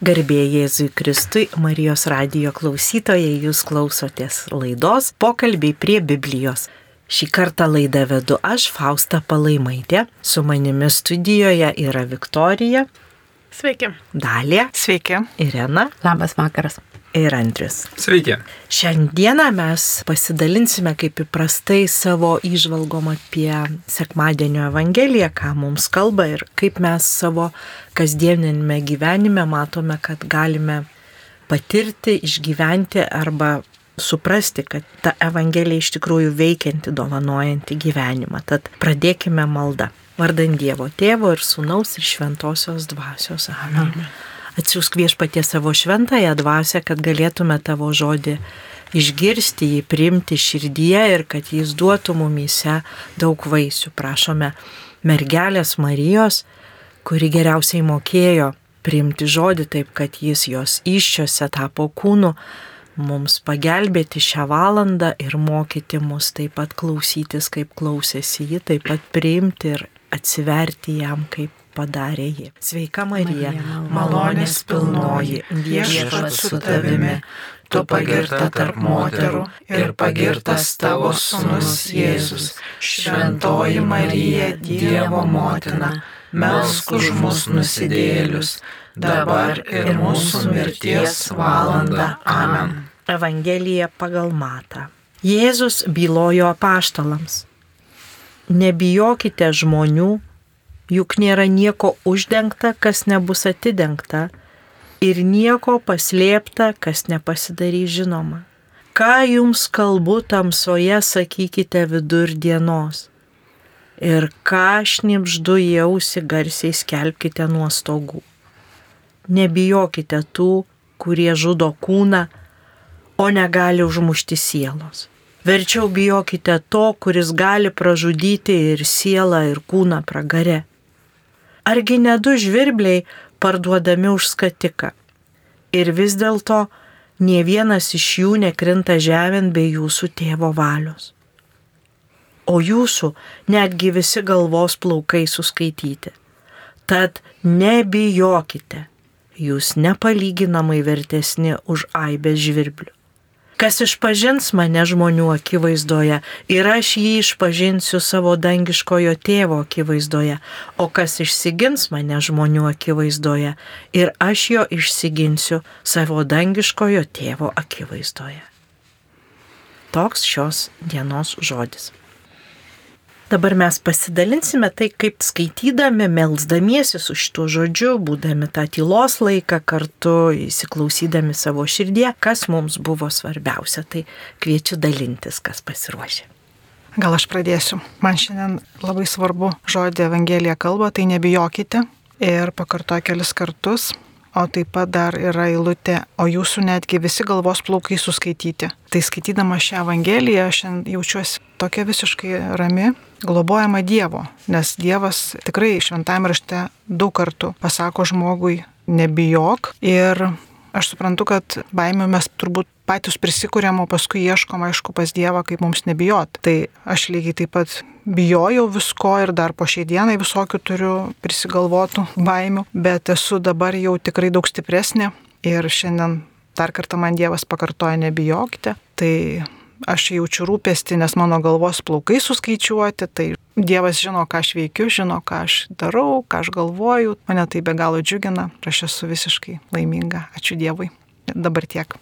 Garbė Jėzui Kristui, Marijos radijo klausytojai, jūs klausotės laidos Pokalbiai prie Biblijos. Šį kartą laidą vedu aš, Fausta Palaimaitė, su manimi studijoje yra Viktorija. Sveiki. Dalė. Sveiki. Irena. Labas vakaras ir Andrius. Sveiki. Šiandieną mes pasidalinsime kaip įprastai savo įžvalgom apie Sekmadienio Evangeliją, ką mums kalba ir kaip mes savo kasdieninėme gyvenime matome, kad galime patirti, išgyventi arba suprasti, kad ta Evangelija iš tikrųjų veikianti, dovanojanti gyvenimą. Tad pradėkime maldą. Vardant Dievo Tėvo ir Sūnaus ir Šventosios Dvasios. Amen. Amen. Atsiūsk viešpatie savo šventąją dvasę, kad galėtume tavo žodį išgirsti, jį priimti širdyje ir kad jis duotų mumyse daug vaisių. Prašome mergelės Marijos, kuri geriausiai mokėjo priimti žodį taip, kad jis jos iščiose tapo kūnu, mums pagelbėti šią valandą ir mokyti mus taip pat klausytis, kaip klausėsi ji, taip pat priimti ir atsiverti jam kaip padarė ji. Sveika Marija, malonės pilnoji, viešpats su tavimi, tu pagirta tarp moterų ir pagirtas tavo sunus Jėzus. Šventoji Marija, Dievo motina, melsk už mus nusidėlius, dabar ir mūsų mirties valanda. Amen. Evangelija pagal Mata. Jėzus bylojo apaštalams. Nebijokite žmonių, juk nėra nieko uždengta, kas nebus atidengta, ir nieko paslėpta, kas nepasidarys žinoma. Ką jums kalbu tamsoje, sakykite vidur dienos. Ir ką šnipždu jausi garsiai skelbkite nuo stogų. Nebijokite tų, kurie žudo kūną, o negali užmušti sielos. Verčiau bijokite to, kuris gali pražudyti ir sielą, ir kūną pragare. Argi ne du žvirbliai parduodami už skatiką. Ir vis dėlto nie vienas iš jų nekrinta žemėn be jūsų tėvo valios. O jūsų netgi visi galvos plaukai suskaityti. Tad nebijokite, jūs nepalyginamai vertesni už aibės žvirblių kas išpažins mane žmonių akivaizdoje ir aš jį išpažinsiu savo dangiškojo tėvo akivaizdoje, o kas išsigins mane žmonių akivaizdoje ir aš jo išsiginsiu savo dangiškojo tėvo akivaizdoje. Toks šios dienos žodis. Dabar mes pasidalinsime tai, kaip skaitydami, melzdamiesi su šituo žodžiu, būdami tą tylos laiką kartu, įsiklausydami savo širdie, kas mums buvo svarbiausia. Tai kviečiu dalintis, kas pasiruošė. Gal aš pradėsiu. Man šiandien labai svarbu žodį Evangelija kalba, tai nebijokite. Ir pakartoju kelis kartus, o taip pat dar yra eilutė, o jūsų netgi visi galvos plaukai suskaityti. Tai skaitydama šią Evangeliją, aš jaučiuosi tokia visiškai rami, globojama Dievo, nes Dievas tikrai šventame rašte daug kartų pasako žmogui nebijok ir aš suprantu, kad baimė mes turbūt patys prisikūrėm, o paskui ieškom, aišku, pas Dievą, kaip mums nebijot. Tai aš lygiai taip pat bijojau visko ir dar po šiai dienai visokių turiu prisigalvotų baimių, bet esu dabar jau tikrai daug stipresnė ir šiandien dar kartą man Dievas pakartoja nebijokite. Tai aš jaučiu rūpestį, nes mano galvos plaukai suskaičiuoti, tai Dievas žino, ką aš veikiu, žino, ką aš darau, ką aš galvoju, mane tai be galo džiugina, aš esu visiškai laiminga, ačiū Dievui. Dabar tiek.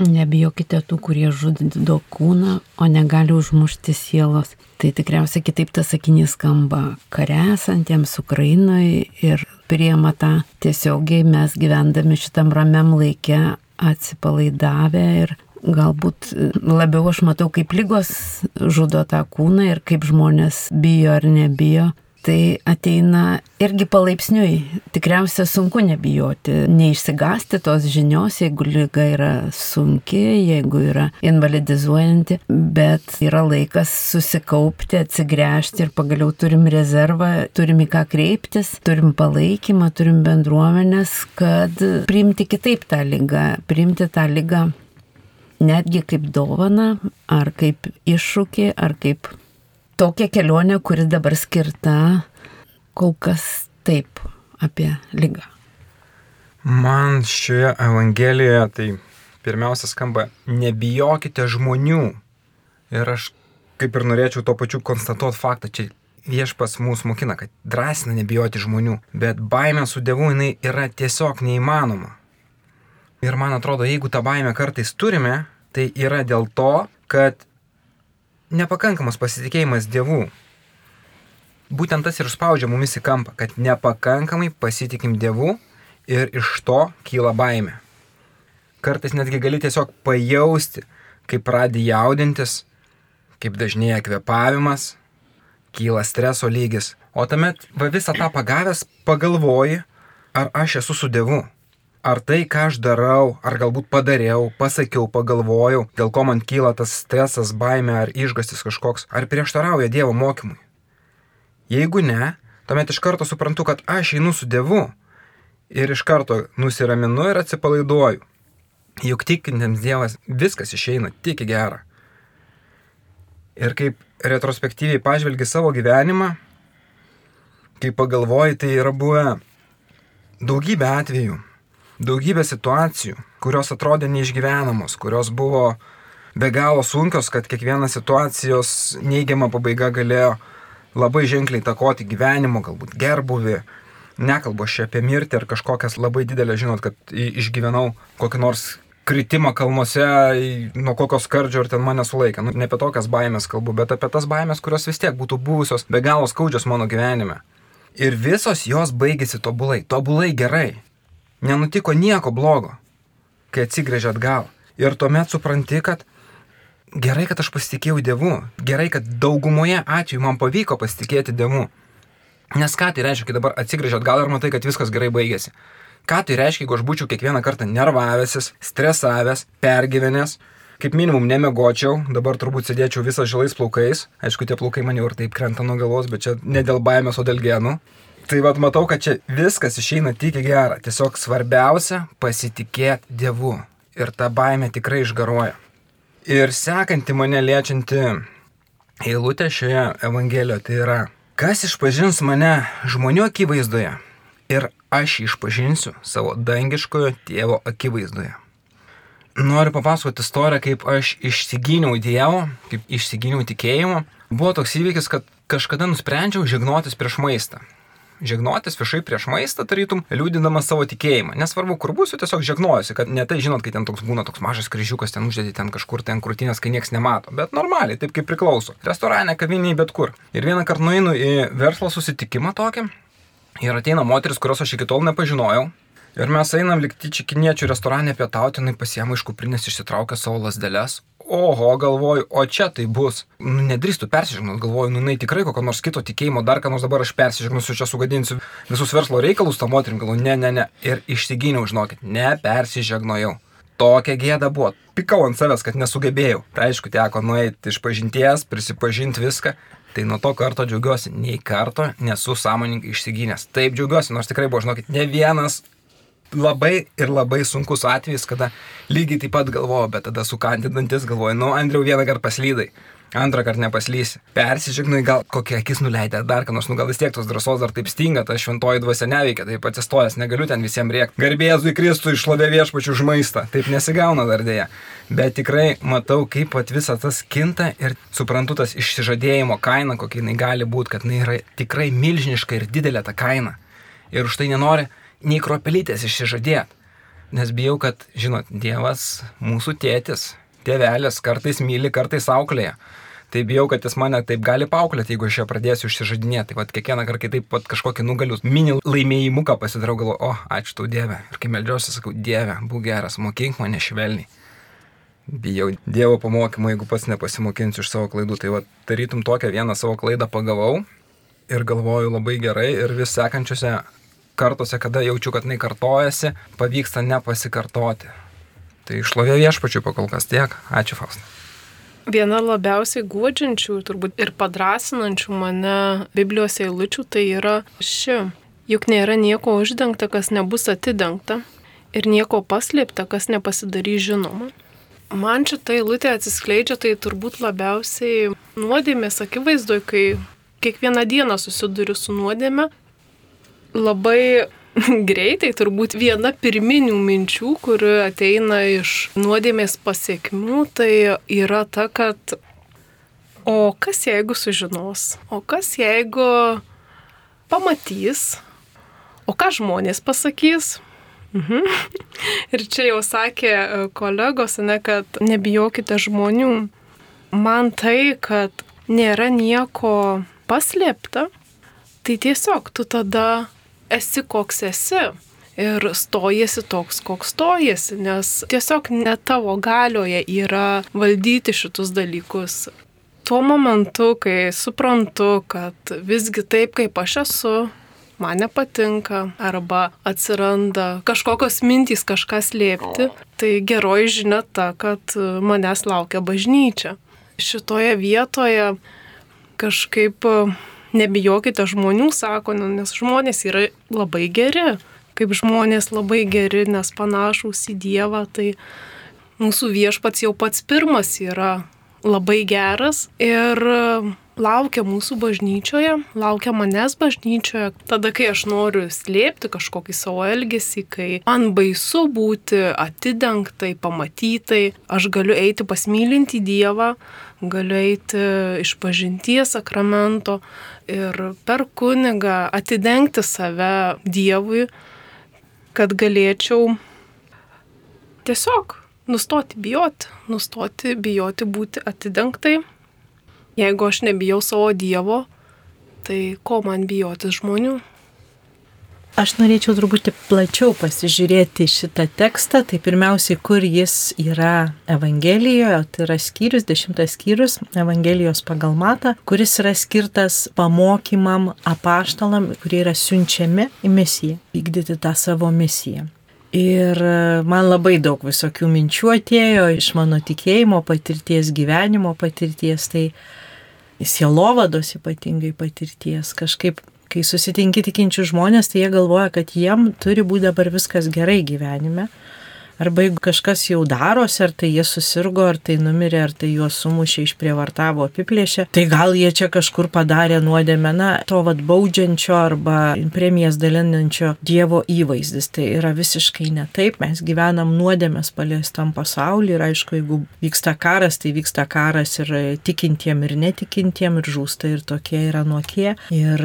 Nebijokite tų, kurie žudo kūną, o negali užmušti sielos. Tai tikriausiai kitaip tas sakinys skamba karesantiems Ukrainoje ir priema tą tiesiogiai mes gyvendami šitam ramiam laikė atsipalaidavę ir galbūt labiau aš matau, kaip lygos žudo tą kūną ir kaip žmonės bijo ar nebijo. Tai ateina irgi palaipsniui. Tikriausia sunku nebijoti, neišsigasti tos žinios, jeigu lyga yra sunki, jeigu yra invalidizuojanti, bet yra laikas susikaupti, atsigręžti ir pagaliau turim rezervą, turim į ką kreiptis, turim palaikymą, turim bendruomenės, kad priimti kitaip tą lygą, priimti tą lygą netgi kaip dovana, ar kaip iššūkį, ar kaip tokia kelionė, kuri dabar skirta kol kas taip apie lygą. Man šioje Evangelijoje tai pirmiausia skamba, nebijokite žmonių. Ir aš kaip ir norėčiau to pačiu konstatuoti faktą, čia viešpas mūsų mokina, kad drąsina nebijoti žmonių, bet baimė su Dievu jinai yra tiesiog neįmanoma. Ir man atrodo, jeigu tą baimę kartais turime, tai yra dėl to, kad nepakankamas pasitikėjimas Dievu. Būtent tas ir spaudžia mumis į kampą, kad nepakankamai pasitikim Dievu ir iš to kyla baimė. Kartais netgi gali tiesiog pajausti, kaip pradė jaudintis, kaip dažnėja kvepavimas, kyla streso lygis. O tuomet va visą tą pagavęs pagalvoji, ar aš esu su Dievu. Ar tai, ką aš darau, ar galbūt padariau, pasakiau, pagalvojau, dėl ko man kyla tas stresas, baime ar išgastis kažkoks, ar prieštarauja Dievo mokymui. Jeigu ne, tuomet iš karto suprantu, kad aš einu su Dievu ir iš karto nusiraminu ir atsipalaiduoju. Juk tikintiems Dievas viskas išeina tik į gerą. Ir kaip retrospektyviai pažvelgi savo gyvenimą, kai pagalvoji, tai yra buvę daugybė atvejų, daugybė situacijų, kurios atrodė neišgyvenamos, kurios buvo be galo sunkios, kad kiekviena situacijos neigiama pabaiga galėjo labai ženkliai takoti gyvenimo, galbūt gerbuvį, nekalbu aš apie mirtį ar kažkokias labai didelės, žinot, kad išgyvenau kokį nors kritimą kalnuose, nuo kokio skardžio ir ten mane sulaikė. Nu, ne apie tokias baimės kalbu, bet apie tas baimės, kurios vis tiek būtų buvusios be galo skaudžios mano gyvenime. Ir visos jos baigėsi tobulai, tobulai gerai. Nenutiko nieko blogo, kai atsigrėžė atgal. Ir tuomet supranti, kad gerai, kad aš pasitikėjau Dievu. Gerai, kad daugumoje atveju man pavyko pasitikėti Dievu. Nes ką tai reiškia, kai dabar atsigrėžė atgal ir matai, kad viskas gerai baigėsi. Ką tai reiškia, jeigu aš būčiau kiekvieną kartą nervavęsis, stresavęs, pergyvenęs, kaip minimum nemegočiau, dabar turbūt sėdėčiau visą žilais plaukais. Aišku, tie plaukai man jau ir taip krenta nuo galvos, bet čia ne dėl baimės, o dėl genų. Tai vad matau, kad čia viskas išeina tik į gerą. Tiesiog svarbiausia pasitikėti Dievu. Ir ta baimė tikrai išgaruoja. Ir sekanti mane liečianti eilutė šioje Evangelijoje tai yra Kas išpažins mane žmonių akivaizdoje ir aš išpažinsiu savo dangiškojo tėvo akivaizdoje. Noriu papasakoti istoriją, kaip aš išsigyniau Dievo, kaip išsigyniau tikėjimo. Buvo toks įvykis, kad kažkada nusprendžiau žegnotis prieš maistą žegnotis viešai prieš maistą, tarytum, liūdinamas savo tikėjimą. Nesvarbu, kur būsiu, tiesiog žegnojuosi, kad ne tai žinot, kai ten toks būna toks mažas kryžiukas, ten uždėti ten kažkur ten krūtinės, kai niekas nemato, bet normaliai, taip kaip priklauso. Restorane, kavinėje, bet kur. Ir vieną kartą nueinu į verslo susitikimą tokį ir ateina moteris, kurios aš iki tol nepažinojau. Ir mes einam likti čikiniečių restorane pietauti, jinai pasiema iš kuprinės išsitraukia savo lasdeles, oho, galvoju, o čia tai bus. Nu, nedrįstu persižegnot, galvoju, nu, jinai tikrai kokio nors kito tikėjimo, dar ką nors dabar aš persižegnusiu, čia sugadinsiu visus verslo reikalus tą moterim, galvoju, ne, ne, ne. Ir išsigyniau, žinokit, nepersižegnojau. Tokia gėda buvo. Pikau ant savęs, kad nesugebėjau. Tai aišku, teko nueiti iš pažinties, prisipažinti viską. Tai nuo to karto džiaugiuosi, nei karto nesu sąmoningai išsigynęs. Taip džiaugiuosi, nors tikrai buvo, žinokit, ne vienas labai ir labai sunkus atvejis, kada lygiai taip pat galvoju, bet tada sukandinantis galvoju, nu, Andriau, vieną kartą paslydai. Antrą kartą nepaslysi. Persižignai, gal kokie akis nuleidė dar, kad nors, nu gal vis tiek tos drąsos dar taip stinga, ta šventoji dvasia neveikia, taip atsistojęs, negaliu ten visiems rėkti. Garbėzui Kristui išlovė viešpačių už maistą, taip nesigauna dar dėja. Bet tikrai matau, kaip pat visas tas kinta ir suprantu tas išsižadėjimo kaina, kokia jinai gali būti, kad jinai yra tikrai milžiniška ir didelė ta kaina. Ir už tai nenori nei kropelytės išsižadėt. Nes bijau, kad, žinot, Dievas mūsų tėtis, tėvelis kartais myli, kartais auklėja. Tai bijau, kad jis mane taip gali pauklėti, jeigu aš ją pradėsiu išsižadinėti. Tai vad kiekvieną kartą taip pat kažkokį nugaliu, mini laimėjimuką pasidarau, galvoju, o, ačiū tau Dieve. Ir kai melžiuosi, sakau, Dieve, būk geras, mokink mane švelniai. Bijau Dievo pamokymo, jeigu pats nepasimokinsiu iš savo klaidų. Tai vad, tarytum tokią vieną savo klaidą pagavau ir galvoju labai gerai ir vis sekančiose kartuose, kada jaučiu, kad jinai kartojasi, pavyksta nepasikartoti. Tai išlovė viešpačių pakol kas tiek. Ačiū, Faustina. Viena labiausiai guodžiančių turbūt ir padrasinančių mane Biblijos eilučių tai yra ši. Juk nėra nieko uždengta, kas nebus atidengta ir nieko paslėpta, kas nepasidarys žinoma. Man šitą eilutę atsiskleidžia tai turbūt labiausiai nuodėmės akivaizdoje, kai kiekvieną dieną susiduriu su nuodėme labai greitai, turbūt viena pirminių minčių, kuri ateina iš nuodėmės pasiekmių, tai yra ta, kad o kas jeigu sužinos, o kas jeigu pamatys, o ką žmonės pasakys. Mhm. Ir čia jau sakė kolegos, ne, kad nebijokite žmonių. Man tai, kad nėra nieko paslėpta, tai tiesiog tu tada esi koks esi. Ir stojasi toks, koks stojasi, nes tiesiog ne tavo galioje yra valdyti šitus dalykus. Tuo momentu, kai suprantu, kad visgi taip, kaip aš esu, man nepatinka arba atsiranda kažkokios mintys kažką slėpti, tai geroji žinia ta, kad manęs laukia bažnyčia. Šitoje vietoje kažkaip nebijokite žmonių, sako, nu, nes žmonės yra labai geri. Kaip žmonės labai geri, nes panašus į Dievą, tai mūsų viešpats jau pats pirmas yra labai geras ir laukia mūsų bažnyčioje, laukia manęs bažnyčioje, tada, kai aš noriu slėpti kažkokį savo elgesį, kai man baisu būti atidengtai, pamatytai, aš galiu eiti pasmylinti Dievą, galiu eiti iš pažinties sakramento ir per kunigą atidengti save Dievui, kad galėčiau tiesiog nustoti bijoti, nustoti bijoti būti atidengtai. Jeigu aš nebijau savo Dievo, tai ko man bijoti žmonių? Aš norėčiau truputį plačiau pasižiūrėti šitą tekstą. Tai pirmiausiai, kur jis yra Evangelijoje, tai yra skyrius, dešimtas skyrius Evangelijos pagal matą, kuris yra skirtas pamokymam apaštalam, kurie yra siunčiami į misiją, vykdyti tą savo misiją. Ir man labai daug visokių minčių atėjo iš mano tikėjimo patirties, gyvenimo patirties, tai sielovados ypatingai patirties. Kažkaip kai susitinki tikinčių žmonės, tai jie galvoja, kad jiem turi būti dabar viskas gerai gyvenime. Arba jeigu kažkas jau darosi, ar tai jie susirgo, ar tai numirė, ar tai juos sumušė, išprievartavo, apiplėšė, tai gal jie čia kažkur padarė nuodėmę, na, to vad baudžiančio arba premijas dalinančio Dievo įvaizdis. Tai yra visiškai ne taip, mes gyvenam nuodėmės paliestam pasaulyje ir aišku, jeigu vyksta karas, tai vyksta karas ir tikintiem ir netikintiem ir žūsta ir tokie yra nuokie. Ir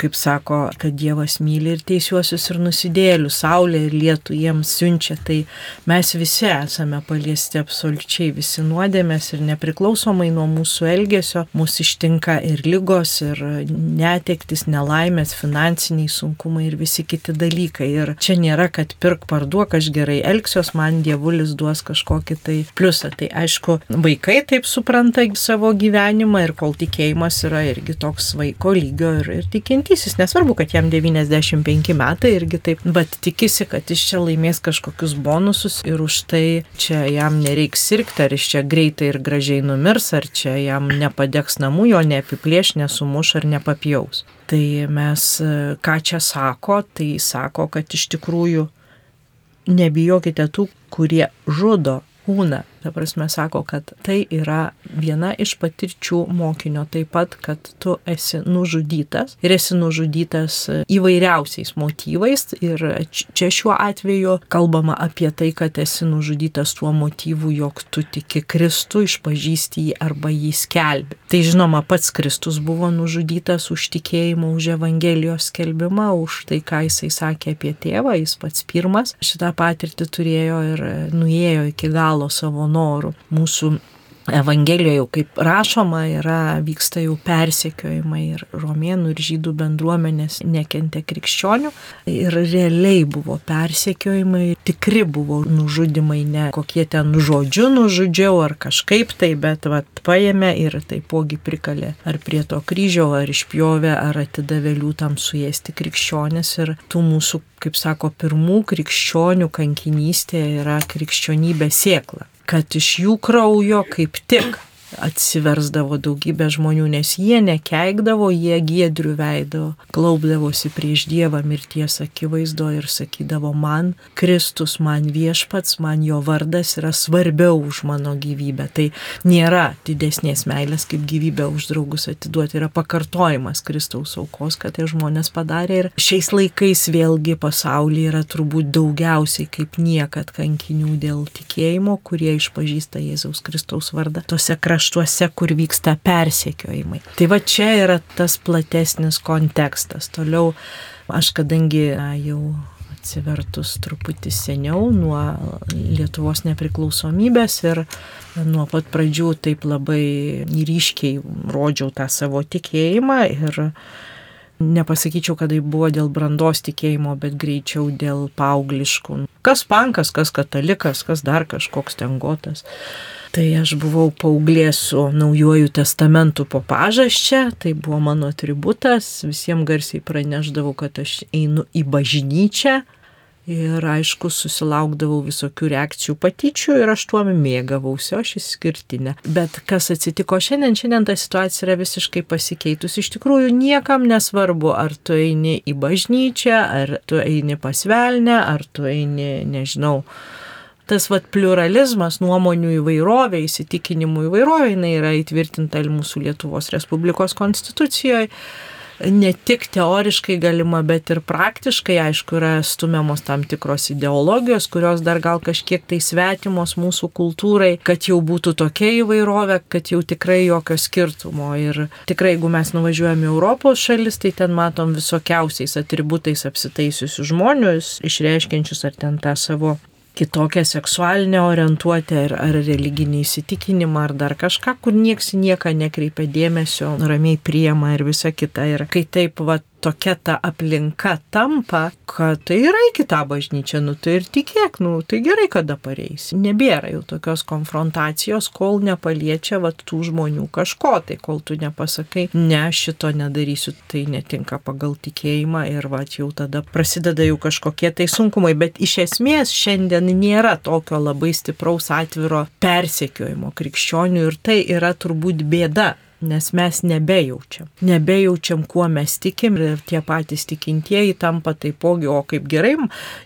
kaip sako, kad Dievas myli ir teisiuosius ir nusidėlius, saulė ir lietų jiems siunčia, tai mes visi esame paliesti absoliučiai visi nuodėmės ir nepriklausomai nuo mūsų elgesio, mūsų ištinka ir lygos, ir netektis, nelaimės, finansiniai sunkumai ir visi kiti dalykai. Ir čia nėra, kad pirk parduok, aš gerai elgsiuos, man dievulis duos kažkokį tai pliusą. Tai aišku, vaikai taip supranta savo gyvenimą ir kol tikėjimas yra irgi toks vaiko lygio ir, ir tikintysis, nesvarbu, kad jam 95 metai irgi taip, bet tikisi, kad jis čia laimės kažkokius bonusus ir už tai čia jam nereiks sirgti, ar jis čia greitai ir gražiai numirs, ar čia jam nepadegs namų, jo neapiplėš, nesumuš ar nepapjaus. Tai mes, ką čia sako, tai sako, kad iš tikrųjų nebijokite tų, kurie žudo kūną. Ta prasme, sako, kad tai yra viena iš patirčių mokinio taip pat, kad tu esi nužudytas ir esi nužudytas įvairiausiais motyvais. Ir čia šiuo atveju kalbama apie tai, kad esi nužudytas tuo motyvu, jog tu tiki Kristų, išpažįsti jį arba jį skelbi. Tai žinoma, pats Kristus buvo nužudytas už tikėjimą, už Evangelijos skelbimą, už tai, ką jisai sakė apie tėvą, jis pats pirmas šitą patirtį turėjo ir nuėjo iki galo savo norų. Mūsų Evangelijoje kaip rašoma yra, vyksta jau persiekiojimai ir romėnų ir žydų bendruomenės nekentė krikščionių. Ir realiai buvo persiekiojimai, tikri buvo nužudimai, ne kokie ten žodžiu nužudžiau ar kažkaip tai, bet vat, paėmė ir taipogi prikalė ar prie to kryžio, ar išpjovė, ar atidavė liūtam suėsti krikščionis. Ir tų mūsų, kaip sako, pirmų krikščionių kankinystė yra krikščionybė sėkla kad iš jų kraujo kaip tik atsiversdavo daugybė žmonių, nes jie nekeikdavo, jie giedrių veido, klaupdavosi prieš Dievą mirties akivaizdo ir sakydavo, man Kristus, man viešpats, man jo vardas yra svarbiau už mano gyvybę. Tai nėra didesnės meilės kaip gyvybę už draugus atiduoti, yra pakartojimas Kristaus aukos, kad tie žmonės padarė ir šiais laikais vėlgi pasaulyje yra turbūt daugiausiai kaip niekad kankinių dėl tikėjimo, kurie išpažįsta Jėzaus Kristaus vardą tose kraštuose, kur vyksta persiekiojimai. Tai va čia yra tas platesnis kontekstas. Toliau aš kadangi na, jau atsivertus truputį seniau nuo Lietuvos nepriklausomybės ir nuo pat pradžių taip labai ryškiai rodžiau tą savo tikėjimą ir nepasakyčiau, kad tai buvo dėl brandos tikėjimo, bet greičiau dėl paaugliškų. Kas pankas, kas katalikas, kas dar kažkoks tengotas. Tai aš buvau paauglė su naujuoju testamentu po pažasčia, tai buvo mano atributas, visiems garsiai praneždavau, kad aš einu į bažnyčią, Ir aišku, susilaukdavau visokių reakcijų patyčių ir aš tuo mėgavausi, aš išskirtinė. Bet kas atsitiko šiandien, šiandien ta situacija yra visiškai pasikeitus. Iš tikrųjų, niekam nesvarbu, ar tu eini į bažnyčią, ar tu eini pasvelnę, ar tu eini, nežinau, tas vat pluralizmas, nuomonių įvairovė, įsitikinimų įvairovė, jinai yra įtvirtinta ir mūsų Lietuvos Respublikos konstitucijoje ne tik teoriškai galima, bet ir praktiškai, aišku, yra stumiamos tam tikros ideologijos, kurios dar gal kažkiek tai svetimos mūsų kultūrai, kad jau būtų tokia įvairovė, kad jau tikrai jokio skirtumo. Ir tikrai, jeigu mes nuvažiuojame į Europos šalis, tai ten matom visokiausiais atributais apsitaisiusius žmonės, išreiškiančius ar ten tą savo kitokią seksualinę orientuotę ar, ar religinį įsitikinimą ar dar kažką, kur nieks nieką nekreipia dėmesio, ramiai priema ir visa kita. Ir kai taip, va, tokia ta aplinka tampa, kad tai yra į kitą bažnyčią, nu tai ir tikėk, nu tai gerai, kada pareis. Nebėra jau tokios konfrontacijos, kol nepaliečia va tų žmonių kažko, tai kol tu nepasakai, ne, šito nedarysiu, tai netinka pagal tikėjimą ir va jau tada prasideda jau kažkokie tai sunkumai, bet iš esmės šiandien nėra tokio labai stipraus atviro persekiojimo krikščionių ir tai yra turbūt bėda nes mes nebejaučiam. Nebejaučiam, kuo mes tikim ir tie patys tikintieji tampa taipogi, o kaip gerai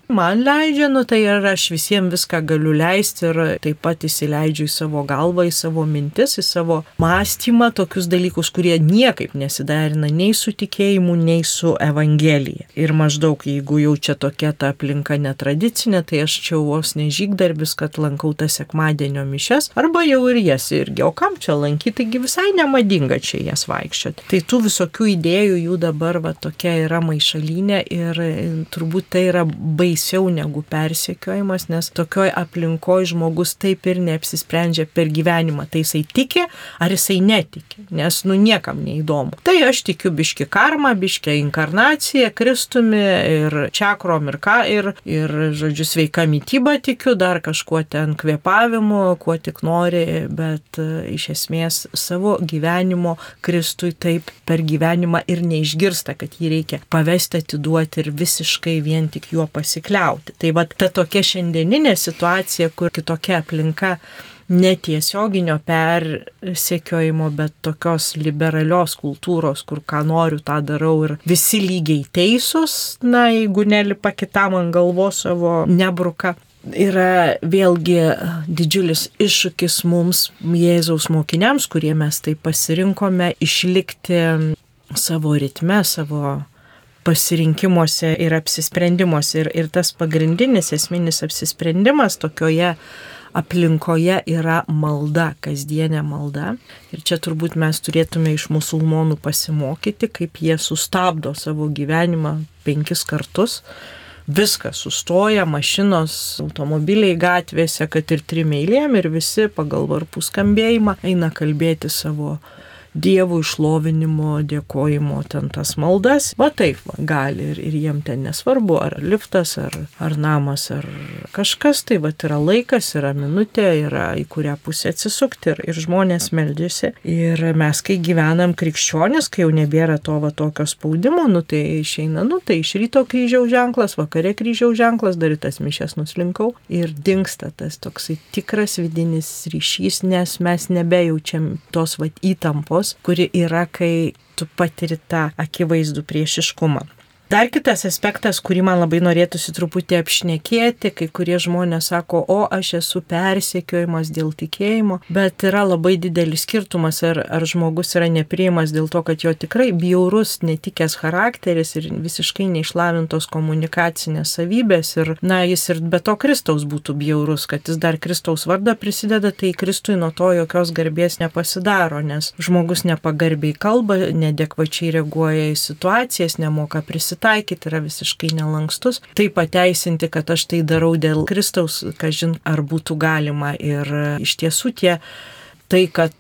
man leidžia, nu tai ir aš visiems viską galiu leisti ir taip pat įsileidžiu į savo galvą, į savo mintis, į savo mąstymą tokius dalykus, kurie niekaip nesiderina nei su tikėjimu, nei su Evangelija. Ir maždaug, jeigu jau čia tokia ta aplinka netradicinė, tai aš čia vos nežygdarbis, kad lankau tas sekmadienio mišes, arba jau ir jas irgi, o kam čia lankyti, taigi visai nemadinga madinga čia jas vaikščioti. Tai tų visokių idėjų jų dabar va tokia yra maišalinė ir e, turbūt tai yra baisiau negu persekiojimas, nes tokioj aplinkoje žmogus taip ir neapsisprendžia per gyvenimą. Tai jisai tiki ar jisai netiki, nes nu niekam neįdomu. Tai aš tikiu biški karmą, biški inkarnaciją, kristumi ir čakrom ir ką, ir, ir žodžiu, sveika mytyba tikiu, dar kažkuo ten kvėpavimu, kuo tik nori, bet e, iš esmės savo gyvenimą gyvenimo Kristui taip per gyvenimą ir neišgirsta, kad jį reikia pavesti atiduoti ir visiškai vien tik juo pasikliauti. Tai va ta tokia šiandieninė situacija, kur kitokia aplinka netiesioginio persekiojimo, bet tokios liberalios kultūros, kur ką noriu, tą darau ir visi lygiai teisūs, na, jeigu nelipa kitam ant galvos savo nebruka yra vėlgi didžiulis iššūkis mums, Jėzaus mokiniams, kurie mes taip pasirinkome, išlikti savo ritme, savo pasirinkimuose ir apsisprendimuose. Ir, ir tas pagrindinis esminis apsisprendimas tokioje aplinkoje yra malda, kasdienė malda. Ir čia turbūt mes turėtume iš musulmonų pasimokyti, kaip jie sustabdo savo gyvenimą penkis kartus viskas sustoja, mašinos, automobiliai gatvėse, kad ir trim eilėm ir visi pagal varpų skambėjimą eina kalbėti savo dievų išlovinimo, dėkojimo ten tas maldas. Va taip, va, gali ir, ir jiem ten nesvarbu, ar liftas, ar, ar namas, ar kažkas, tai va yra laikas, yra minutė, yra į kurią pusę atsisukti ir, ir žmonės meldžiasi. Ir mes, kai gyvenam krikščionis, kai jau nebėra to va tokio spaudimo, nu tai išeina, nu tai iš ryto kryžiaus ženklas, vakare kryžiaus ženklas, dar tas mišes nuslinkau ir dinksta tas toksai tikras vidinis ryšys, nes mes nebejaučiam tos va įtampos, kuri yra, kai tu patiri tą akivaizdų priešiškumą. Dar kitas aspektas, kurį man labai norėtųsi truputį apšnekėti, kai kurie žmonės sako, o aš esu persekiojimas dėl tikėjimo, bet yra labai didelis skirtumas, ar, ar žmogus yra nepriimas dėl to, kad jo tikrai bjaurus, netikęs charakteris ir visiškai neišlavintos komunikacinės savybės ir, na, jis ir be to Kristaus būtų bjaurus, kad jis dar Kristaus vardą prisideda, tai Kristui nuo to jokios garbės nepasidaro, nes žmogus nepagarbiai kalba, nedekvačiai reaguoja į situacijas, nemoka prisitaikyti prisitaikyti, yra visiškai nelankstus. Tai pateisinti, kad aš tai darau dėl Kristaus, kažin ar būtų galima. Ir iš tiesų tie tai, kad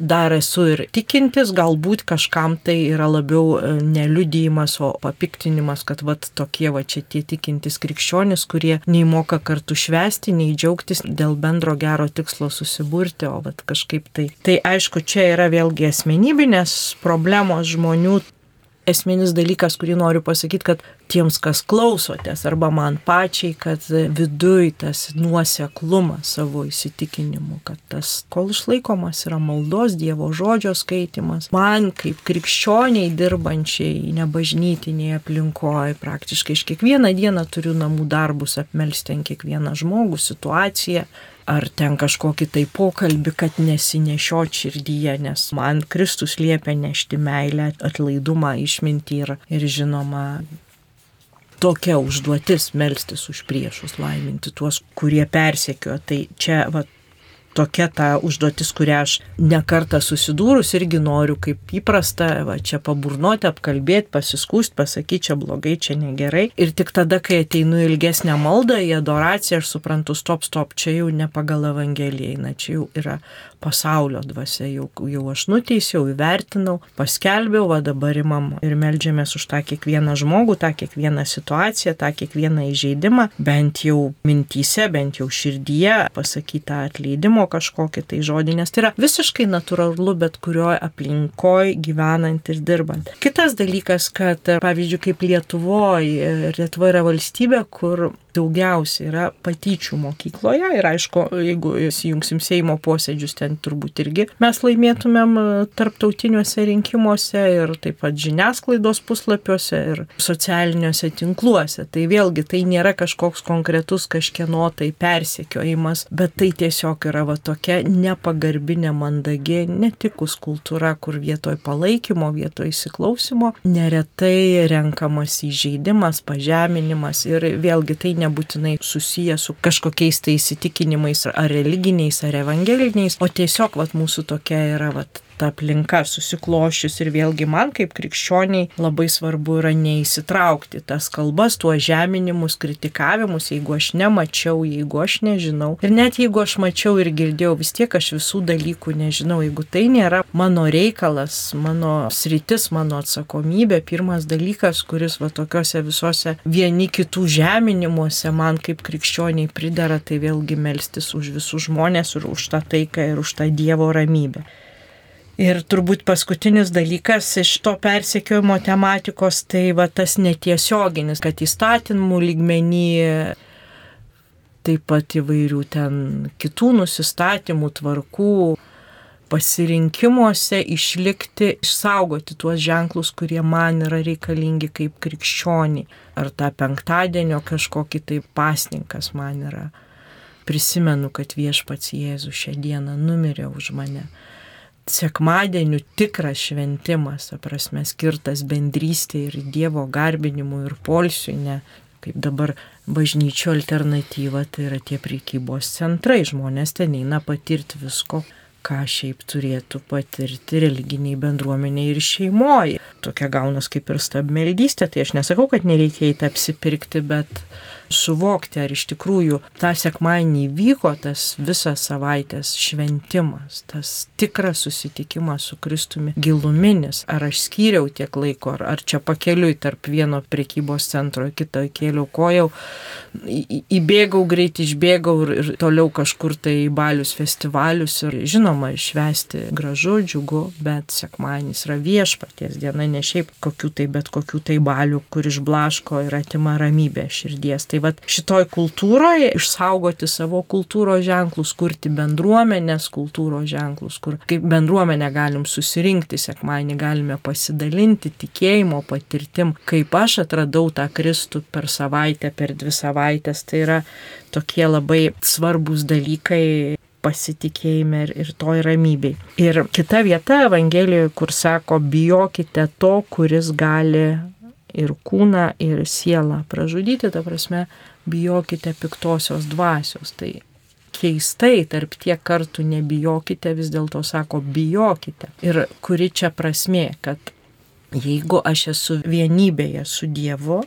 dar esu ir tikintis, galbūt kažkam tai yra labiau neliudyjimas, o papiktinimas, kad vat tokie va čia tie tikintis krikščionis, kurie nei moka kartu švesti, nei džiaugtis dėl bendro gero tikslo susiburti, o vat kažkaip tai. Tai aišku, čia yra vėlgi asmenybinės problemos žmonių, esminis dalykas, kurį noriu pasakyti, kad tiems, kas klausotės, arba man pačiai, kad viduj tas nuoseklumas savo įsitikinimu, kad tas, kol išlaikomas yra maldos Dievo žodžio skaitimas, man kaip krikščioniai dirbančiai nebažnytinėje aplinkoje, praktiškai iš kiekvieną dieną turiu namų darbus apmelsti ant kiekvieną žmogų, situaciją, ar ten kažkokį tai pokalbį, kad nesinešiot širdyje, nes man Kristus liepia nešti meilę, atlaidumą, išmintį ir, ir žinoma tokia užduotis melstis už priešus, laiminti tuos, kurie persekioja. Tai čia va, tokia ta užduotis, kurią aš nekartą susidūrus irgi noriu kaip įprasta, va, čia paburnoti, apkalbėti, pasiskūsti, pasakyti, čia blogai, čia negerai. Ir tik tada, kai ateinu ilgesnę maldą, į adoraciją, aš suprantu, stop, stop, čia jau ne pagal Evangeliją eina, čia jau yra pasaulio dvasia, jau, jau aš nuteisiau, įvertinau, paskelbiau, va dabar imam ir melžiamės už tą kiekvieną žmogų, tą kiekvieną situaciją, tą kiekvieną įžeidimą, bent jau mintyse, bent jau širdyje pasakytą atleidimo kažkokį tai žodį, nes tai yra visiškai natūralu bet kurioje aplinkoje gyvenant ir dirbant. Kitas dalykas, kad pavyzdžiui, kaip Lietuvoje, Lietuva yra valstybė, kur daugiausiai yra patyčių mokykloje ir aišku, jeigu įsijungsim Seimo posėdžius, ten turbūt irgi mes laimėtumėm e, tarptautiniuose rinkimuose ir taip pat žiniasklaidos puslapiuose ir socialiniuose tinkluose. Tai vėlgi tai nėra kažkoks konkretus kažkieno tai persekiojimas, bet tai tiesiog yra va tokia nepagarbinė, mandagi, netikus kultūra, kur vietoj palaikymo, vietoj įsiklausimo neretai renkamas įžeidimas, pažeminimas ir vėlgi tai ne nebūtinai susiję su kažkokiais tai įsitikinimais ar religiniais, ar evangeliniais, o tiesiog vat, mūsų tokia yra vat, ta aplinka susiklošius ir vėlgi man kaip krikščioniai labai svarbu yra neįsitraukti tas kalbas, tuos žeminimus, kritikavimus, jeigu aš nemačiau, jeigu aš nežinau. Ir net jeigu aš mačiau ir girdėjau, vis tiek aš visų dalykų nežinau. Jeigu tai nėra mano reikalas, mano sritis, mano atsakomybė, pirmas dalykas, kuris va tokiuose visuose vieni kitų žeminimuose man kaip krikščioniai pridara, tai vėlgi melstis už visus žmonės ir už tą taiką ir už tą Dievo ramybę. Ir turbūt paskutinis dalykas iš to persekiojimo tematikos, tai va tas netiesioginis, kad įstatymų lygmenį, taip pat įvairių ten kitų nusistatymų, tvarkų, pasirinkimuose išlikti, išsaugoti tuos ženklus, kurie man yra reikalingi kaip krikščionį. Ar tą penktadienio kažkokį tai pasninkas man yra. Prisimenu, kad viešpats Jėzus šią dieną numirė už mane sekmadienių tikras šventimas, prasme, skirtas bendrystė ir Dievo garbinimui ir polsiui, ne kaip dabar bažnyčio alternatyva, tai yra tie prekybos centrai, žmonės ten eina patirti visko, ką šiaip turėtų patirti religiniai bendruomeniai ir šeimoje. Tokia gaunas kaip ir stabmeldystė, tai aš nesakau, kad nereikia įti apsipirkti, bet suvokti, ar iš tikrųjų tą sekmanį vyko tas visas savaitės šventimas, tas tikras susitikimas su Kristumi giluminis, ar aš skyriau tiek laiko, ar, ar čia pakeliui tarp vieno prekybos centro, kito kėliau kojau, įbėgau greit, išbėgau ir, ir toliau kažkur tai į balius festivalius ir žinoma, išvesti gražu, džiugu, bet sekmanis yra viešpaties diena, ne šiaip kokių tai, bet kokių tai balių, kur išblaško ir atima ramybę širdies. Tai vat šitoj kultūroje išsaugoti savo kultūros ženklus, kurti bendruomenės kultūros ženklus, kur kaip bendruomenė galim susirinkti, sekmanį galime pasidalinti tikėjimo patirtim, kaip aš atradau tą Kristų per savaitę, per dvi savaitės. Tai yra tokie labai svarbus dalykai pasitikėjime ir, ir toj ramybei. Ir kita vieta Evangelijoje, kur sako, bijokite to, kuris gali ir kūną, ir sielą pražudyti, ta prasme, bijokite piktosios dvasios. Tai keistai, tarp tiek kartų nebijokite, vis dėlto sako, bijokite. Ir kuri čia prasme, kad jeigu aš esu vienybėje su Dievu,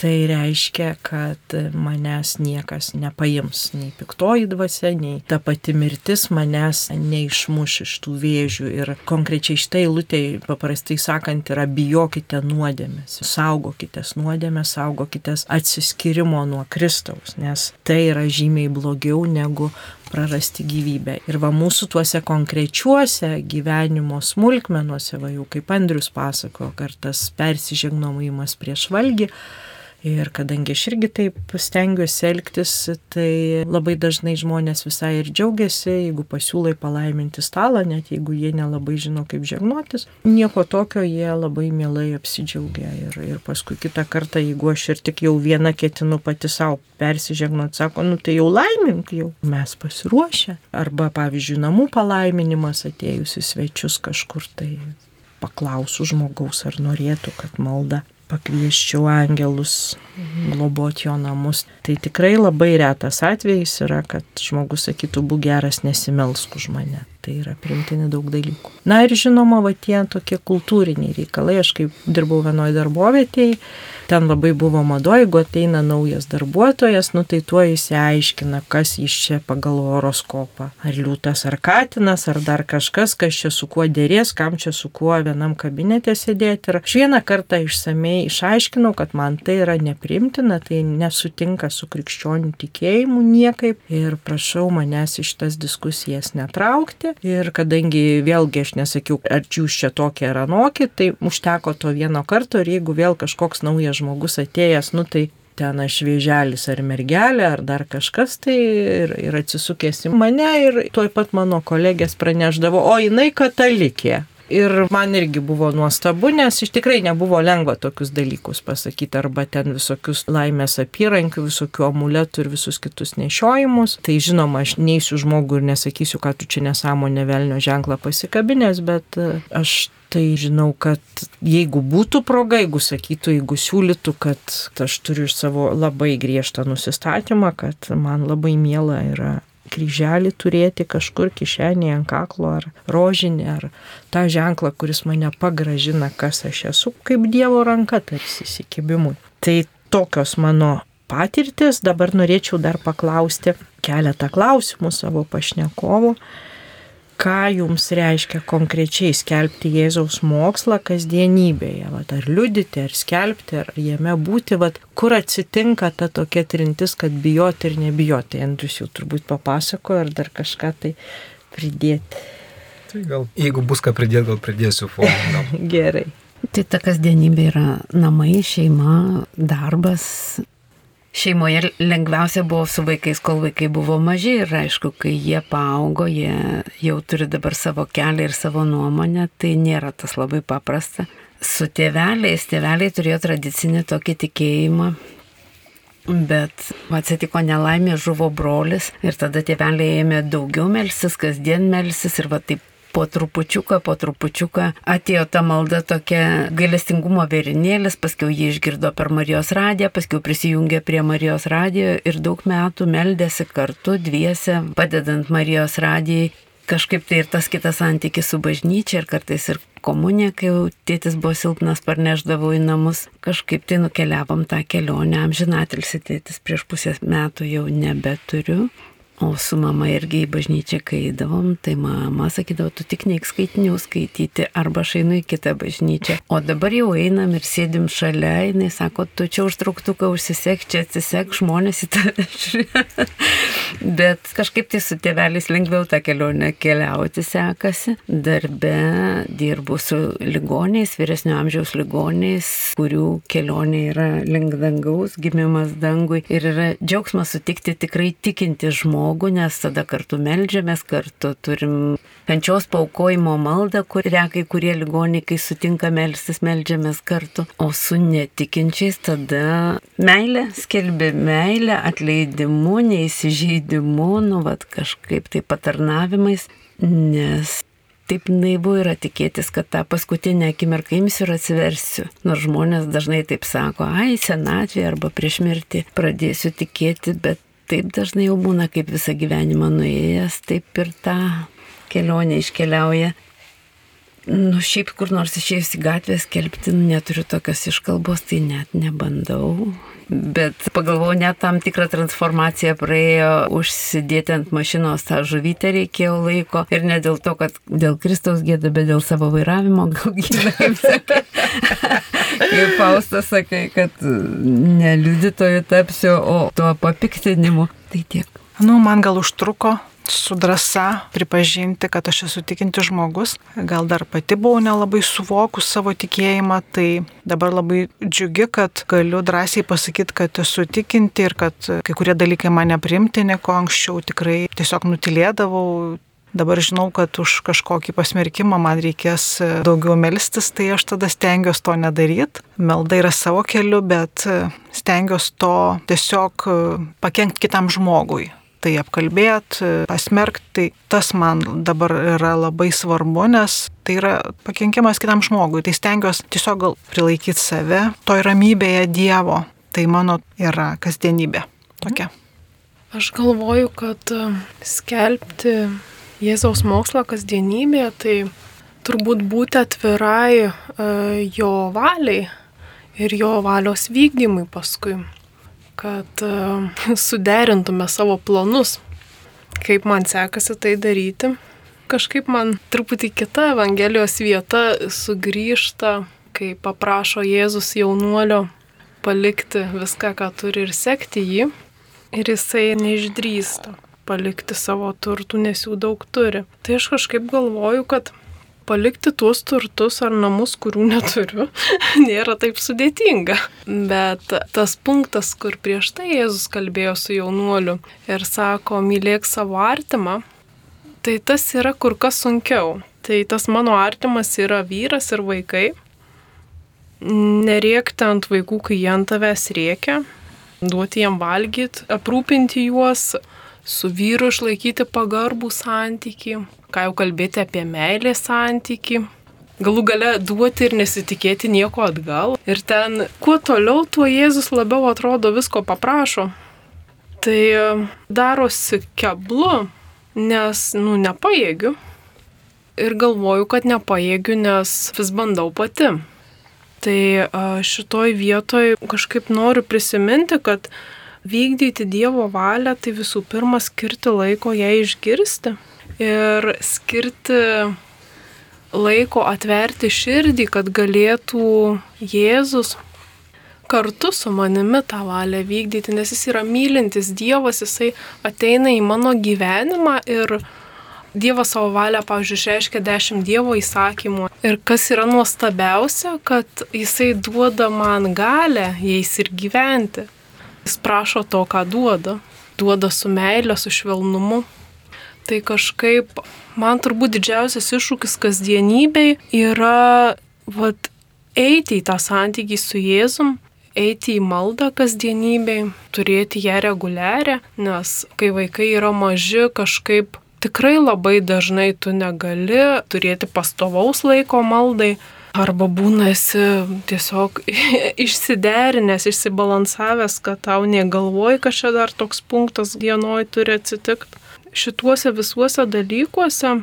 tai reiškia, kad manęs niekas nepaims, nei piktoji dvasia, nei ta pati mirtis manęs neišmuš iš tų vėžių. Ir konkrečiai štai lūtei, paprastai sakant, yra bijokite nuodėmės, saugokitės nuodėmės, saugokitės atsiskirimo nuo Kristaus, nes tai yra žymiai blogiau negu prarasti gyvybę. Ir va mūsų tuose konkrečiuose gyvenimo smulkmenuose, va jau kaip Andrius pasako, kartas persižegnojimas prieš valgį, Ir kadangi aš irgi taip stengiuosi elgtis, tai labai dažnai žmonės visai ir džiaugiasi, jeigu pasiūlai palaiminti stalą, net jeigu jie nelabai žino, kaip žegnotis. Nieko tokio jie labai mielai apsidžiaugia. Ir, ir paskui kitą kartą, jeigu aš ir tik jau vieną ketinu pati savo persižegnot, sako, nu tai jau laimink, jau mes pasiruošę. Arba, pavyzdžiui, namų palaiminimas atėjusi svečius kažkur tai paklausų žmogaus, ar norėtų, kad malda pakvieščiau angelus globoti jo namus. Tai tikrai labai retas atvejis yra, kad žmogus sakytų, būk geras, nesimelsk už mane. Tai yra primtini daug dalykų. Na ir žinoma, va tie tokie kultūriniai reikalai. Aš kaip dirbau vienoje darbovietėje, ten labai buvo mado, jeigu ateina naujas darbuotojas, nu tai tuo įsiaiškina, kas iš čia pagal horoskopą. Ar liūtas, ar katinas, ar dar kažkas, kas čia su kuo dėrės, kam čia su kuo vienam kabinete sėdėti. Ir aš vieną kartą išsamei išaiškinau, kad man tai yra neprimtina, tai nesutinka su krikščionių tikėjimu niekaip ir prašau manęs iš tas diskusijas netraukti. Ir kadangi vėlgi aš nesakiau, ar jūs čia tokie ar anokie, tai užteko to vieno karto ir jeigu vėl kažkoks naujas žmogus atėjęs, nu tai ten aš vėželis ar mergelė ar dar kažkas tai ir, ir atsisukęs į mane ir tuoj pat mano kolegės praneždavo, o jinai katalikė. Ir man irgi buvo nuostabu, nes iš tikrai nebuvo lengva tokius dalykus pasakyti, arba ten visokius laimės apyrankių, visokių amuletų ir visus kitus nešiojimus. Tai žinoma, aš neįsiu žmogų ir nesakysiu, kad tu čia nesąmonė velnio ženklą pasikabinės, bet e, aš Tai žinau, kad jeigu būtų proga, jeigu sakytų, jeigu siūlytų, kad aš turiu iš savo labai griežtą nusistatymą, kad man labai miela yra kryželį turėti kažkur kišenėje ant kaklo ar rožinį, ar tą ženklą, kuris mane pagražina, kas aš esu, kaip Dievo ranka tarsi įsikibimui. Tai tokios mano patirtis, dabar norėčiau dar paklausti keletą klausimų savo pašnekovų ką jums reiškia konkrečiai skelbti Jėzaus mokslą kasdienybėje, vat, ar liudyti, ar skelbti, ar jame būti, vat, kur atsitinka ta tokia trintis, kad bijoti ir nebijoti. Andrius jau turbūt papasakojo, ar dar kažką tai pridėti. Tai gal, jeigu bus ką pridėti, gal pridėsiu foną. Gerai. Tai ta kasdienybė yra namai, šeima, darbas, Šeimoje lengviausia buvo su vaikais, kol vaikai buvo maži ir aišku, kai jie paaugo, jie jau turi dabar savo kelią ir savo nuomonę, tai nėra tas labai paprasta. Su tėveliais, tėveliai turėjo tradicinį tokį tikėjimą, Bet atsitiko nelaimė, žuvo brolis ir tada tėveliai ėmė daugiau melsis, kasdien melsis ir va taip po trupučiuką, po trupučiuką atėjo ta malda tokia gailestingumo vėrinėlis, paskui jį išgirdo per Marijos radiją, paskui prisijungė prie Marijos radijo ir daug metų meldėsi kartu dviese, padedant Marijos radijai. kažkaip tai ir tas kitas santykis su bažnyčia ir kartais ir komunija, kai jau tėtis buvo silpnas, parneždavau į namus, kažkaip tai nukeliavom tą kelionę, amžinatilsi tėtis prieš pusės metų jau nebeturiu. O su mama irgi į bažnyčią, kai eidavom, tai mama sakydavo, tu tik neik skaitinių skaityti, arba aš einu į kitą bažnyčią. O dabar jau einam ir sėdim šalia, jinai sako, tu čia užtruktuką užsisek, čia atsisek, žmonės į tave žiūrė. Bet kažkaip tai su tėvelis lengviau tą kelionę keliauti sekasi. Darbe dirbu su ligoniais, vyresnio amžiaus ligoniais, kurių kelionė yra link dangaus, gimimas dangui. Ir yra džiaugsmas sutikti tikrai tikinti žmogų žmogų, nes tada kartu melžiamės, kartu turim kančios paukojimo maldą, kurią kai kurie ligoniai, kai sutinka melstis, melžiamės kartu. O su netikinčiais tada meilė, skelbė meilę, atleidimu, neįsižeidimu, nu, vad kažkaip tai patarnavimais, nes taip naivu yra tikėtis, kad tą paskutinę akimirką imsiu ir atsiversiu. Nors žmonės dažnai taip sako, ai, senatvė arba prieš mirtį pradėsiu tikėti, bet taip dažnai jau būna, kaip visą gyvenimą nuėjęs, taip ir tą kelionę iškeliauja. Nu, šiaip kur nors išėjus į gatvę skelbti, nu, neturiu tokios iškalbos, tai net nebandau. Bet pagalvoju, net tam tikrą transformaciją praėjo, užsidėti ant mašinos tą žuvytę reikėjo laiko. Ir ne dėl to, kad dėl Kristaus gėda, bet dėl savo vairavimo gal gėda, kaip sakai. kaip Faustas sakai, kad ne liudytoju tapsiu, o tuo papiktinimu. Tai tiek. Nu, man gal užtruko su drąsa pripažinti, kad aš esu tikinti žmogus. Gal dar pati buvau nelabai suvokus savo tikėjimą, tai dabar labai džiugi, kad galiu drąsiai pasakyti, kad esu tikinti ir kad kai kurie dalykai mane primtini, ko anksčiau tikrai tiesiog nutilėdavau. Dabar žinau, kad už kažkokį pasmerkimą man reikės daugiau melstis, tai aš tada stengiuosi to nedaryti. Melda yra savo keliu, bet stengiuosi to tiesiog pakengti kitam žmogui tai apkalbėt, pasmerkt, tai tas man dabar yra labai svarbu, nes tai yra pakenkimas kitam žmogui. Tai stengiuosi tiesiog gal prilaikyti save, toj ramybėje Dievo. Tai mano yra kasdienybė. Tokia. Aš galvoju, kad e, skelbti Jėzaus mokslą kasdienybėje, tai turbūt būti atvirai e, jo valiai ir jo valios vykdymui paskui kad e, suderintume savo planus, kaip man sekasi tai daryti. Kažkaip man truputį kita Evangelijos vieta sugrįžta, kai paprašo Jėzus jaunuolio palikti viską, ką turi ir sekti jį. Ir jisai neišdrįsta palikti savo turtų, nes jų daug turi. Tai aš kažkaip galvoju, kad palikti tuos turtus ar namus, kurių neturiu, nėra taip sudėtinga. Bet tas punktas, kur prieš tai Jėzus kalbėjo su jaunuoliu ir sako, mylėk savo artimą, tai tas yra kur kas sunkiau. Tai tas mano artimas yra vyras ir vaikai. Neriekti ant vaikų, kai jie ant tavęs rėkia, duoti jiem valgyti, aprūpinti juos, su vyru išlaikyti pagarbų santyki, ką jau kalbėti apie meilės santyki. Galų gale duoti ir nesitikėti nieko atgal. Ir ten, kuo toliau, tuo Jėzus labiau atrodo visko paprašo. Tai e, darosi keblu, nes, nu, nepajėgiu. Ir galvoju, kad nepajėgiu, nes vis bandau pati. Tai e, šitoj vietoj kažkaip noriu prisiminti, kad vykdyti Dievo valią, tai visų pirma skirti laiko ją išgirsti ir skirti laiko atverti širdį, kad galėtų Jėzus kartu su manimi tą valią vykdyti, nes jis yra mylintis Dievas, jisai ateina į mano gyvenimą ir Dievas savo valią, pavyzdžiui, išreiškia dešimt Dievo įsakymų. Ir kas yra nuostabiausia, kad jisai duoda man galę jais ir gyventi. Jis prašo to, ką duoda. Duoda su meilė, su švelnumu. Tai kažkaip man turbūt didžiausias iššūkis kasdienybei yra vat, eiti į tą santykį su Jėzum, eiti į maldą kasdienybei, turėti ją reguliarią, nes kai vaikai yra maži, kažkaip tikrai labai dažnai tu negali turėti pastovaus laiko maldai, Arba būna esi tiesiog išsiderinęs, išsibalansavęs, kad tau negalvoji, kad čia dar toks punktas dienoj turi atsitikti. šituose visuose dalykuose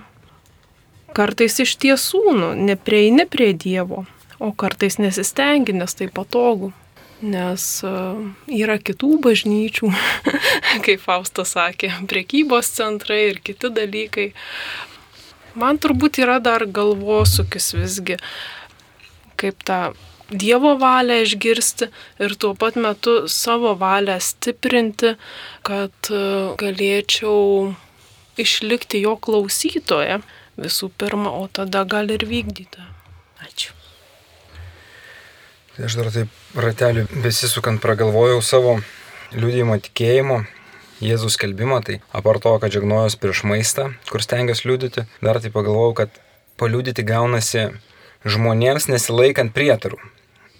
kartais iš tiesų nu, neprieini prie Dievo, o kartais nesistengi, nes tai patogu. Nes uh, yra kitų bažnyčių, kaip Faustas sakė, priekybos centrai ir kiti dalykai. Man turbūt yra dar galvosūkis visgi, kaip tą Dievo valią išgirsti ir tuo pat metu savo valią stiprinti, kad uh, galėčiau išlikti jo klausytoje visų pirma, o tada gal ir vykdyti. Ačiū. Tai aš dar taip ratelį besisukant pragalvojau savo liūdėjimo tikėjimo, Jėzus skelbimo, tai apart to, kad žegnojos prieš maistą, kur stengiuosi liūdyti, dar tai pagalvojau, kad paliūdyti gaunasi žmonėms nesilaikant prietarų.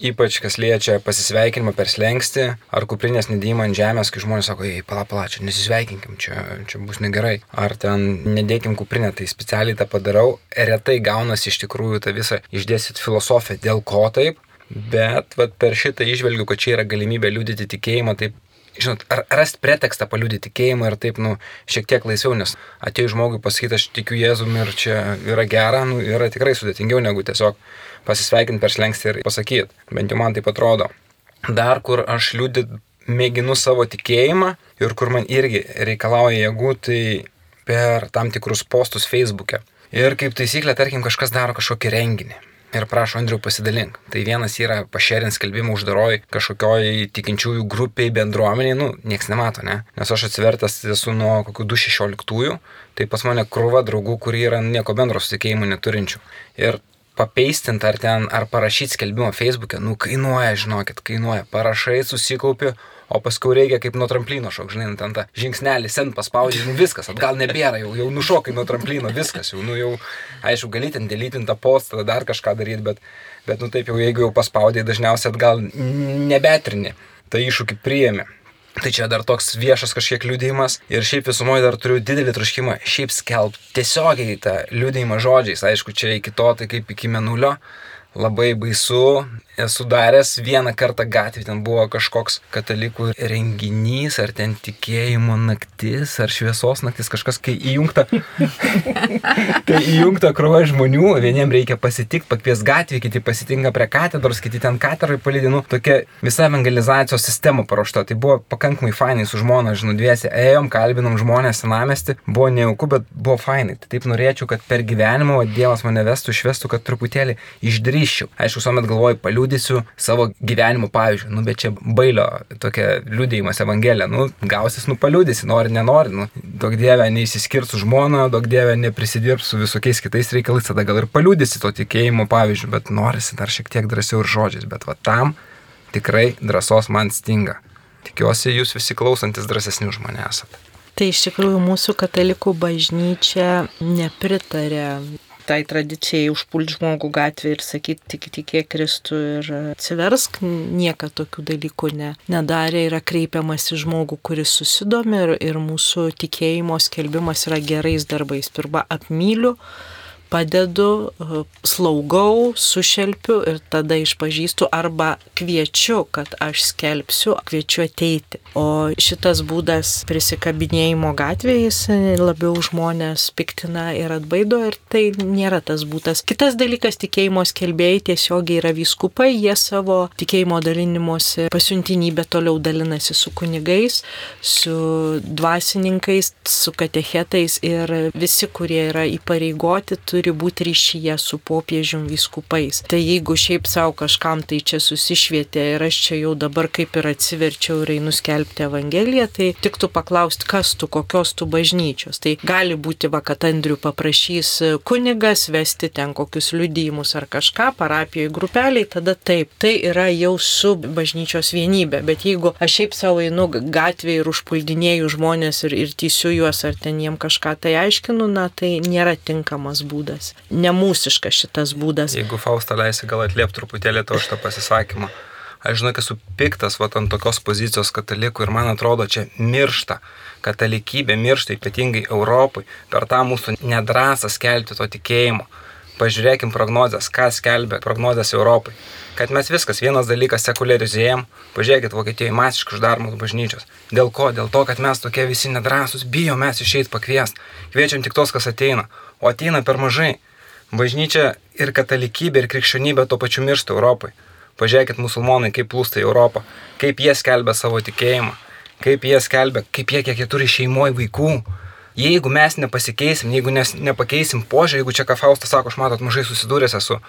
Ypač kas liečia pasisveikinimą per slengsti ar kuprinės nedėjimą ant žemės, kai žmonės sako, ei, pala, pala, čia nesisveikinkim, čia, čia bus negerai. Ar ten nedėkim kuprinę, tai specialiai tą padarau. Retai gaunasi iš tikrųjų tą visą išdėsit filosofiją, dėl ko taip. Bet vat, per šitą išvelgiu, kad čia yra galimybė liūdyti tikėjimą, taip žinot, ar rasti pretekstą paliūdyti tikėjimą ir taip, nu, šiek tiek laisviau, nes atėjus žmogui pasakyti, aš tikiu Jėzumi ir čia yra gera, nu, yra tikrai sudėtingiau negu tiesiog pasisveikinti per slengsti ir pasakyti. Bent jau man taip atrodo. Dar kur aš liūdit mėginu savo tikėjimą ir kur man irgi reikalauja jėgų, tai per tam tikrus postus Facebook'e. Ir kaip taisyklė, tarkim, kažkas daro kažkokį renginį ir prašo Andriu pasidalink. Tai vienas yra pašerint skelbimą uždaroj kažkokioj tikinčiųjų grupiai, bendruomeniai, nu, nieks nemato, ne? Nes aš atsivertas esu nuo kokių 216-ųjų, tai pas mane krūva draugų, kurie yra nieko bendro su tikėjimu neturinčių. Ir papeistint ar ten, ar parašyti skelbimą Facebook'e, nu kainuoja, žinokit, kainuoja. Parašai, susikaupi, o paskui reikia kaip nuo tramplino šok, žinai, nu, ten tą žingsnelį sen paspaudži, nu viskas, atgal nebėra, jau, jau nušokai nuo tramplino, viskas, jau, nu jau, aišku, gali ten dėlytinti tą postą, dar kažką daryti, bet, bet, nu taip jau, jeigu jau paspaudai, dažniausiai atgal nebetrini, tai iššūkį priėmė. Tai čia dar toks viešas kažkiek liūdėjimas ir šiaip visumoje dar turiu didelį troškimą šiaip skelbti tiesiogiai tą liūdėjimą žodžiais, aišku, čia iki to tai kaip iki menulio, labai baisu, esu daręs vieną kartą gatvį, ten buvo kažkoks katalikų renginys, ar ten tikėjimo naktis, ar šviesos naktis, kažkas, kai įjungta, kai įjungta krova žmonių, vieniems reikia pasitikti, pakvies gatvį, kiti pasitinka prie katedros, kiti ten katedrai palydinu, tokia visa evangelizacijos sistema paruošta, tai buvo pakankamai fainai su žmona, žinau, dviesi, ėjom, kalbinom žmonės senamesti, buvo neauku, bet buvo fainai. Tai taip norėčiau, kad per gyvenimą Dievas mane vestų, išvestų, kad truputėlį išdryščiau. Aišku, visuomet galvoju, paliūdžiu liūdėsiu savo gyvenimo pavyzdžių. Nu, bet čia bailio tokia liūdėjimas Evangelija. Nu, gausis, nu, paliūdėsi, nori, nenori. Nu, daug dievę neįsiskirs su žmona, daug dievę neprisidirbs su visokiais kitais reikalais, tada gal ir paliūdėsi to tikėjimo pavyzdžių, bet norisi dar šiek tiek drąsiau ir žodžiais. Bet va tam tikrai drąsos man stinga. Tikiuosi, jūs visi klausantis drąsesni už mane esate. Tai iš tikrųjų mūsų katalikų bažnyčia nepritarė tai tradicijai užpulti žmogų gatvėje ir sakyti tik tikėk Kristų ir atsiversk, nieka tokių dalykų ne, nedarė, yra kreipiamas į žmogų, kuris susidomi ir, ir mūsų tikėjimo skelbimas yra gerais darbais. Pirma, apmyliu, padedu, slaugau, sušelpiu ir tada išpažįstu arba kviečiu, kad aš skelbsiu, kviečiu ateiti. O šitas būdas prisikabinėjimo gatvėje jis labiau žmonės piktina ir atbaido ir tai nėra tas būdas. Kitas dalykas - tikėjimo skelbėjai tiesiogiai yra vyskupai, jie savo tikėjimo dalinimuose pasiuntinybę toliau dalinasi su kunigais, su dvasininkais, su katechetais ir visi, kurie yra įpareigoti, turi būti ryšyje su popiežium viskupais. Tai jeigu šiaip savo kažkam tai čia susišvietė ir aš čia jau dabar kaip ir atsiverčiau ir einu skelbti Evangeliją, tai tik tu paklausti, kas tu, kokios tu bažnyčios. Tai gali būti, va, kad Andriu paprašys kunigas vesti ten kokius liudymus ar kažką parapijoje grupeliai, tada taip, tai yra jau su bažnyčios vienybė. Bet jeigu aš šiaip savo einu gatvėje ir užpuldinėjau žmonės ir, ir tysiu juos ar ten jiem kažką tai aiškinu, na tai nėra tinkamas būdas būdas. Nemūsiškas šitas būdas. Jeigu Fausta leisi, gal atliep truputėlį to šitą pasisakymą. Aš žinau, esu piktas va ant tokios pozicijos katalikų ir man atrodo, čia miršta. Katalikybė miršta ypatingai Europai per tą mūsų nedrasą skelbti to tikėjimo. Pažiūrėkim prognozes, ką skelbia prognozes Europai. Kad mes viskas, vienas dalykas sekuliarizėjom, pažiūrėkit, Vokietijoje masiškai uždaromos bažnyčios. Dėl ko? Dėl to, kad mes tokie visi nedrasus, bijo mes išeiti pakviest. Kviečiam tik tos, kas ateina. O ateina per mažai. Bažnyčia ir katalikybė, ir krikščionybė tuo pačiu miršta Europai. Pažiūrėkit musulmonai, kaip plūsta į Europą, kaip jie skelbia savo tikėjimą, kaip jie skelbia, kaip jie kiek jie turi šeimoje vaikų, jeigu mes nepasikeisim, jeigu nes, nepakeisim požiūrį, jeigu čia ką Faustas sako, aš matot, mažai susidūręs esu,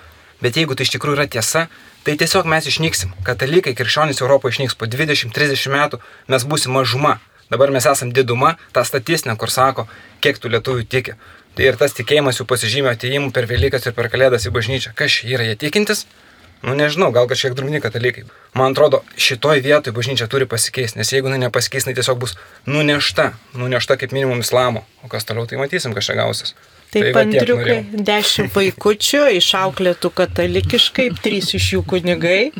bet jeigu tai iš tikrųjų yra tiesa, tai tiesiog mes išnyksim. Katalikai, krikščionys Europoje išnyks po 20-30 metų, mes būsim mažuma. Dabar mes esam diduma, ta statistinė, kur sako, kiek tų lietuvių tiki. Ir tas tikėjimas jų pasižymė atėjimu per Velykas ir per Kalėdas į bažnyčią. Kas yra jie tikintis? Nu nežinau, gal kažkiek drumni katalikai. Man atrodo, šitoj vietoj bažnyčia turi pasikeisti, nes jeigu jinai nepasikeis, jinai tiesiog bus nunešta, nunešta kaip minimum islamo. O kas toliau, tai matysim, kas čia gausis. Taip, va tiek Andriukai, dešimt vaikučių, išauklėtų katalikiškai, trys iš jų kunigai.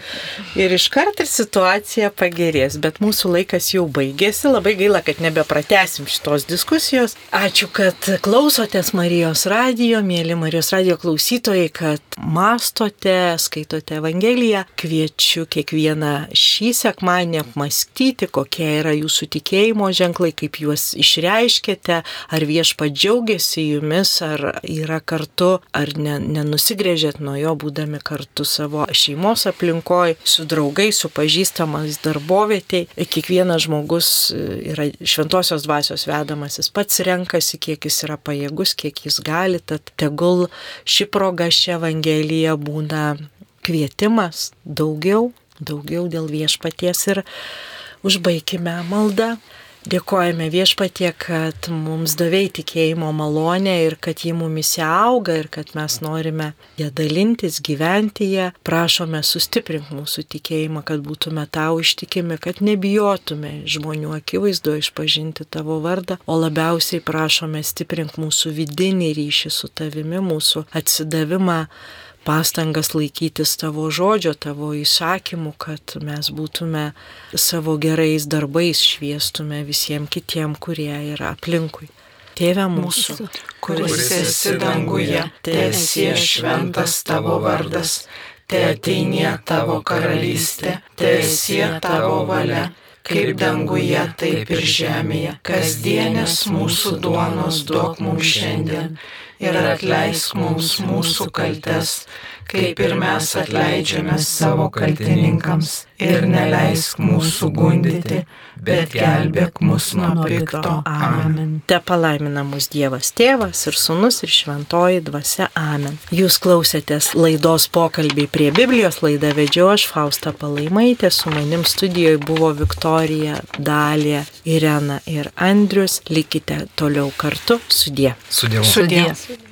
Ir iškart ir situacija pagerės. Bet mūsų laikas jau baigėsi. Labai gaila, kad nebepratesim šitos diskusijos. Ačiū, kad klausotės Marijos radijo, mėly Marijos radijo klausytojai, kad mastote, skaitote Evangeliją. Kviečiu kiekvieną šį sekmanį apmastyti, kokie yra jūsų tikėjimo ženklai, kaip juos išreiškėte, ar viešpa džiaugiasi jumis, ar yra kartu, ar ne, nenusigrėžėt nuo jo, būdami kartu savo šeimos aplinkoje, su draugais, su pažįstamais darbovietiai. Kiekvienas žmogus e, yra šventosios dvasios vedamas, jis pats renkasi, kiek jis yra pajėgus, kiek jis gali, tad tegul ši proga šią Evangeliją būna kvietimas daugiau, daugiau dėl viešpaties ir užbaikime maldą. Dėkojame viešpatie, kad mums davėjai tikėjimo malonę ir kad ji mumise auga ir kad mes norime ją dalintis, gyventi ją. Prašome sustiprink mūsų tikėjimą, kad būtume tau ištikimi, kad nebijotume žmonių akivaizdoje išpažinti tavo vardą, o labiausiai prašome stiprink mūsų vidinį ryšį su tavimi, mūsų atsidavimą pastangas laikytis tavo žodžio, tavo įsakymų, kad mes būtume savo gerais darbais šviestume visiems kitiem, kurie yra aplinkui. Tėve mūsų, kuris esi danguje, tiesie šventas tavo vardas, te ateinie tavo karalystė, tiesie tavo valia, kaip danguje, taip ir žemėje. Kasdienės mūsų duonos duok mums šiandien ir atleisk mums mūsų kaltes, kaip ir mes atleidžiame savo kaltininkams. Ir neleisk mūsų gundyti, bet gelbėk mus nuo pikto. Amen. Te palaimina mus Dievas Tėvas ir Sūnus ir Šventoji Dvasia. Amen. Jūs klausėtės laidos pokalbiai prie Biblijos, laidą vedžiau aš Fausta Palaimaitė, su manim studijoje buvo Viktorija, Dalė, Irena ir Andrius. Likite toliau kartu. Sudie. Su Dievu. Sudie. Sudie.